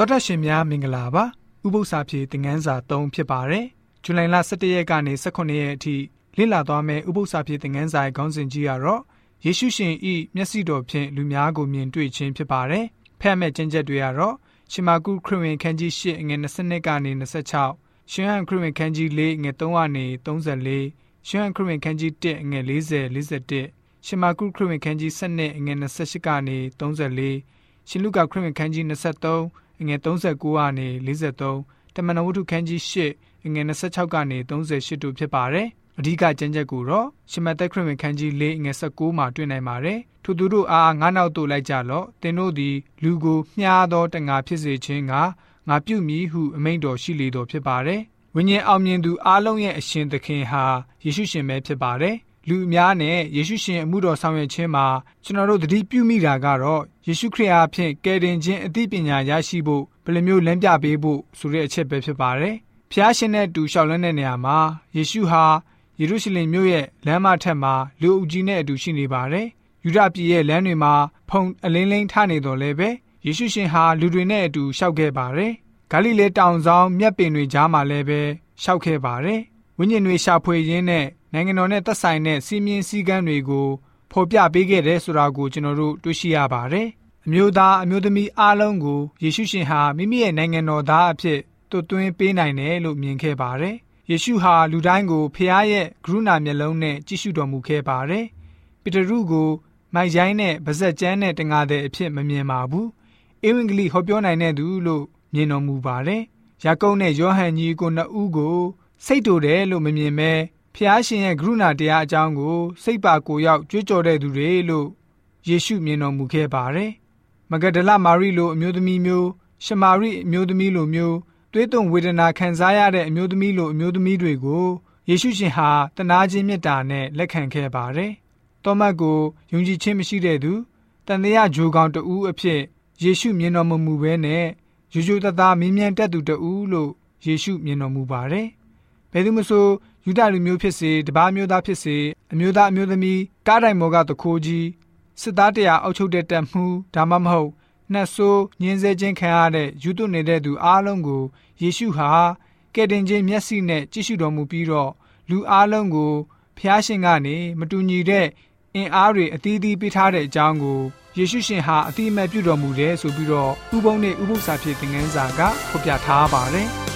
တော်တက်ရှင်များမင်္ဂလာပါဥပု္ပ္ပစာပြေသင်ခန်းစာ3ဖြစ်ပါတယ်ဇူလိုင်လ17ရက်ကနေ18ရက်အထိလေ့လာသွားမယ့်ဥပု္ပ္ပစာပြေသင်ခန်းစာရဲ့ခေါင်းစဉ်ကြီးကတော့ယေရှုရှင်ဤမျက်စိတော်ဖြင့်လူများကိုမြင်တွေ့ခြင်းဖြစ်ပါတယ်ဖတ်မဲ့ကျင့်ချက်တွေကတော့ရှမာကုခရစ်ဝင်ခန်းကြီး8ငွေ22ကနေ26ရှင်ဟန်ခရစ်ဝင်ခန်းကြီး4ငွေ3ကနေ34ရှင်ဟန်ခရစ်ဝင်ခန်းကြီး1ငွေ40 41ရှမာကုခရစ်ဝင်ခန်းကြီး7ငွေ28ကနေ34ရှင်လုကာခရစ်ဝင်ခန်းကြီး23 ငွေ39ကနေ43တမန်တော်ဝတ္ထုခန်းကြီး8ငွေ26ကနေ38တို့ဖြစ်ပါတယ်အဓိကကျမ်းချက်ကိုတော့ရှမသက်ခရစ်ဝင်ခန်းကြီး၄ငွေ19မှာတွေ့နိုင်ပါတယ်ထိုသူတို့အားငါးနောက်တို့လိုက်ကြလော့သင်တို့သည်လူကိုမျှားသောတငါဖြစ်စေခြင်းကငါပြုမည်ဟုအမိန့်တော်ရှိလေတော်ဖြစ်ပါတယ်ဝိညာဉ်အောင်မြင်သူအားလုံးရဲ့အရှင်သခင်ဟာယေရှုရှင်ပဲဖြစ်ပါတယ် လူအများနဲ့ယေရှုရှင်အမှုတော်ဆောင်ရွက်ခြင်းမှာကျွန်တော်တို့သတိပြုမိတာကတော့ယေရှုခရစ်အားဖြင့်ကယ်တင်ခြင်းအသိပညာရရှိဖို့ဘယ်လိုမျိုးလမ်းပြပေးဖို့ဆိုတဲ့အချက်ပဲဖြစ်ပါတယ်။ဖျားရှင်နဲ့တူလျှောက်လန်းတဲ့နေရာမှာယေရှုဟာယေရုရှလင်မြို့ရဲ့လမ်းမထက်မှာလူအုပ်ကြီးနဲ့အတူရှိနေပါတယ်။ယူဒပြည်ရဲ့လမ်းတွေမှာဖုံအလင်းလင်းထနေတော်လဲပဲယေရှုရှင်ဟာလူတွေနဲ့အတူလျှောက်ခဲ့ပါတယ်။ဂါလိလဲတောင်ဆောင်မြက်ပင်တွေကြားမှာလည်းပဲလျှောက်ခဲ့ပါတယ်။ဝိညာဉ်တွေရှာဖွေရင်းနဲ့ နိုင်ငံတော်နဲ့သက်ဆိုင်တဲ့စီးမြင်စည်းကမ်းတွေကိုဖော်ပြပေးခဲ့တယ်ဆိုတာကိုကျွန်တော်တို့တွေ့ရှိရပါတယ်။အမျိုးသားအမျိုးသမီးအားလုံးကိုယေရှုရှင်ဟာမိမိရဲ့နိုင်ငံတော်သားအဖြစ်သွတ်သွင်းပေးနိုင်တယ်လို့မြင်ခဲ့ပါတယ်။ယေရှုဟာလူတိုင်းကိုဖခင်ရဲ့ကရုဏာမျက်လုံးနဲ့ကြည့်ရှုတော်မူခဲ့ပါတယ်။ပေတရုကိုမိုက်ရိုင်းနဲ့ဗဇက်ကျမ်းနဲ့တငါတဲ့အဖြစ်မမြင်ပါဘူး။ဧဝံဂေလိဟောပြောနိုင်တဲ့သူလို့မြင်တော်မူပါတယ်။ယာကုပ်နဲ့ယောဟန်ကြီးကိုနှစ်ဦးကိုစိတ်တူတယ်လို့မမြင်ပဲ ဖျားရှင်ရဲ့ကရုဏာတရားအကြောင်းကို စိတ်ပါကိုရောက်ကြွကြော်တဲ့သူတွေလို့ယေရှုမြင်တော်မူခဲ့ပါတယ်။မဂဒလမာရိလိုအမျိုးသမီးမျိုးရှမာရိအမျိုးသမီးလိုမျိုးသွေးသွန်ဝေဒနာခံစားရတဲ့အမျိုးသမီးလိုအမျိုးသမီးတွေကိုယေရှုရှင်ဟာတနာခြင်းမေတ္တာနဲ့လက်ခံခဲ့ပါတယ်။တောမတ်ကိုယုံကြည်ခြင်းမရှိတဲ့သူတန်တရားဂျိုကောင်တူအဖြစ်ယေရှုမြင်တော်မမူဘဲနဲ့ရိုးရိုးသားသားမင်းမြန်တက်သူတူလို့ယေရှုမြင်တော်မူပါတယ်။ ဘယ်သူမဆိုယူဒလူမျိုးဖြစ်စေတပားမျိုးသားဖြစ်စေအမျိုးသားအမျိုးသမီးကားတိုင်မော်ကတခိုးကြီးစစ်သားတရားအောက်ချုပ်တဲ့တပ်မှုဒါမှမဟုတ်နှက်ဆိုးညင်းဆဲခြင်းခံရတဲ့ယူသွနေတဲ့သူအားလုံးကိုယေရှုဟာကယ်တင်ခြင်းမျက်စိနဲ့ကြည့်ရှုတော်မူပြီးတော့လူအားလုံးကိုဖျားရှင်ကနေမတူညီတဲ့အင်အားတွေအသီးသီးပေးထားတဲ့အကြောင်းကိုယေရှုရှင်ဟာအတိအမဲ့ပြုတော်မူတယ်ဆိုပြီးတော့ဥပုံနဲ့ဥပု္ပ္ပစာဖြစ်တဲ့ငန်းစာကဖော်ပြထားပါတယ်။